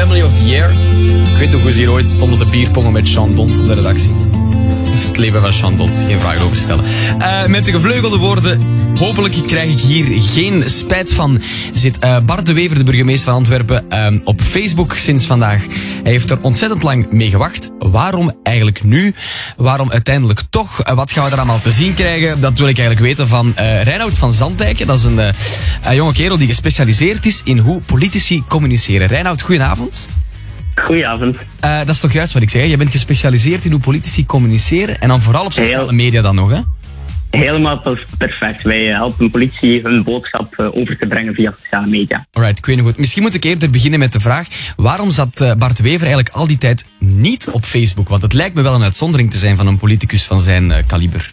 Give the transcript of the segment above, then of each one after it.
Family of the Year. Ik weet nog hoe ze hier ooit stonden te bierpongen met Sean op de redactie. Het leven van Sean Dont, geen vragen over stellen. Uh, met de gevleugelde woorden, hopelijk krijg ik hier geen spijt van. Zit uh, Bart de Wever, de burgemeester van Antwerpen, uh, op Facebook sinds vandaag. Hij heeft er ontzettend lang mee gewacht. Waarom eigenlijk nu? Waarom uiteindelijk toch? Wat gaan we er allemaal te zien krijgen? Dat wil ik eigenlijk weten van Reinoud van Zandijken. Dat is een, een jonge kerel die gespecialiseerd is in hoe politici communiceren. Reinoud, goedenavond. Goedenavond. Uh, dat is toch juist wat ik zeg. Je bent gespecialiseerd in hoe politici communiceren en dan vooral op sociale Heel... media dan nog, hè? Helemaal perfect. Wij helpen politie hun boodschap over te brengen via sociale media. Alright, ik weet nog goed. Misschien moet ik eerder beginnen met de vraag: waarom zat Bart Wever eigenlijk al die tijd niet op Facebook? Want het lijkt me wel een uitzondering te zijn van een politicus van zijn kaliber.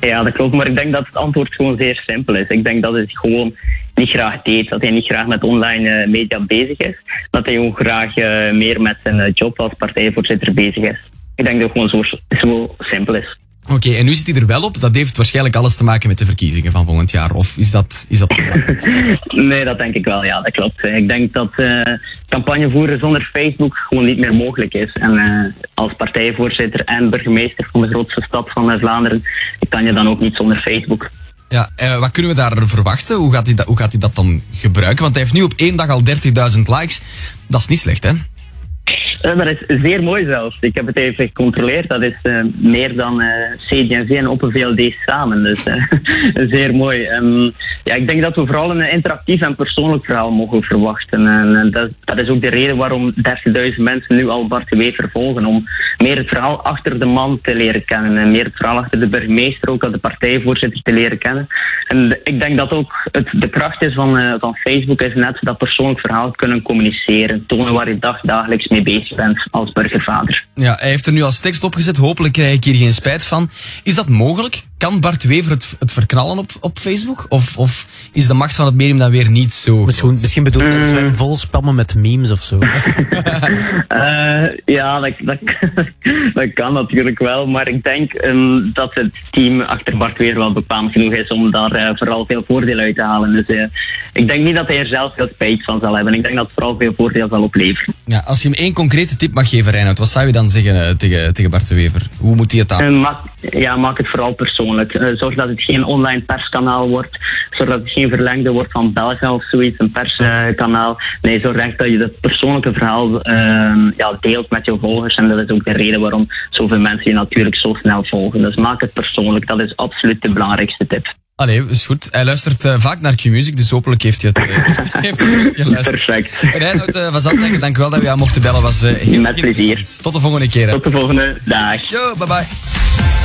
Ja, dat klopt. Maar ik denk dat het antwoord gewoon zeer simpel is. Ik denk dat hij gewoon niet graag deed. Dat hij niet graag met online media bezig is. Dat hij gewoon graag uh, meer met zijn job als partijvoorzitter bezig is. Ik denk dat het gewoon zo, zo simpel is. Oké, okay, en nu zit hij er wel op. Dat heeft waarschijnlijk alles te maken met de verkiezingen van volgend jaar. Of is dat... Is dat nee, dat denk ik wel. Ja, dat klopt. Ik denk dat uh, campagne voeren zonder Facebook gewoon niet meer mogelijk is. En uh, als partijvoorzitter en burgemeester van de grootste stad van Vlaanderen kan je dan ook niet zonder Facebook. Ja, uh, wat kunnen we daar verwachten? Hoe gaat, hij dat, hoe gaat hij dat dan gebruiken? Want hij heeft nu op één dag al 30.000 likes. Dat is niet slecht, hè? Uh, dat is zeer mooi zelfs. Ik heb het even gecontroleerd. Dat is uh, meer dan uh, CD&V en Open VLD samen. Dus zeer mooi. Um, ja, ik denk dat we vooral een interactief en persoonlijk verhaal mogen verwachten. En dat, dat, is ook de reden waarom 30.000 mensen nu al Bart de Wever volgen. Om meer het verhaal achter de man te leren kennen. En meer het verhaal achter de burgemeester, ook als de partijvoorzitter te leren kennen. En ik denk dat ook het, de kracht is van, van Facebook is net dat persoonlijk verhaal kunnen communiceren. Tonen waar je dag, dagelijks mee bezig als burgervader. Ja, hij heeft er nu als tekst opgezet. Hopelijk krijg ik hier geen spijt van. Is dat mogelijk? Kan Bart Wever het, het verknallen op, op Facebook? Of, of is de macht van het medium dan weer niet zo? Misschien, misschien bedoel je dat we vol spammen met memes of zo. uh, ja, dat, dat, dat, kan natuurlijk wel. Maar ik denk um, dat het team achter Bart Wever wel bekwaam genoeg is om daar uh, vooral veel voordeel uit te halen. Dus uh, ik denk niet dat hij er zelf veel spijt van zal hebben. Ik denk dat het vooral veel voordeel zal opleveren. Ja, als je hem één concrete tip mag geven, Reinhard, wat zou je dan zeggen tegen, tegen Bart Wever? Hoe moet hij het aan? maak, ja, maak het vooral persoonlijk. Uh, zorg dat het geen online perskanaal wordt. Zorg dat het geen verlengde wordt van België of zoiets, een perskanaal. nee, zorg echt dat je het persoonlijke verhaal uh, ja, deelt met je volgers. En dat is ook de reden waarom zoveel mensen je natuurlijk zo snel volgen. Dus maak het persoonlijk. Dat is absoluut de belangrijkste tip. Allee, is goed. Hij luistert uh, vaak naar Q-Music, dus hopelijk heeft hij het, uh, heeft, heeft geluisterd. Perfect. Reinhard uh, dank u wel dat we jou mochten bellen. Was, heel Met plezier. Tot de volgende keer. Hè. Tot de volgende. Dag. Yo, bye bye.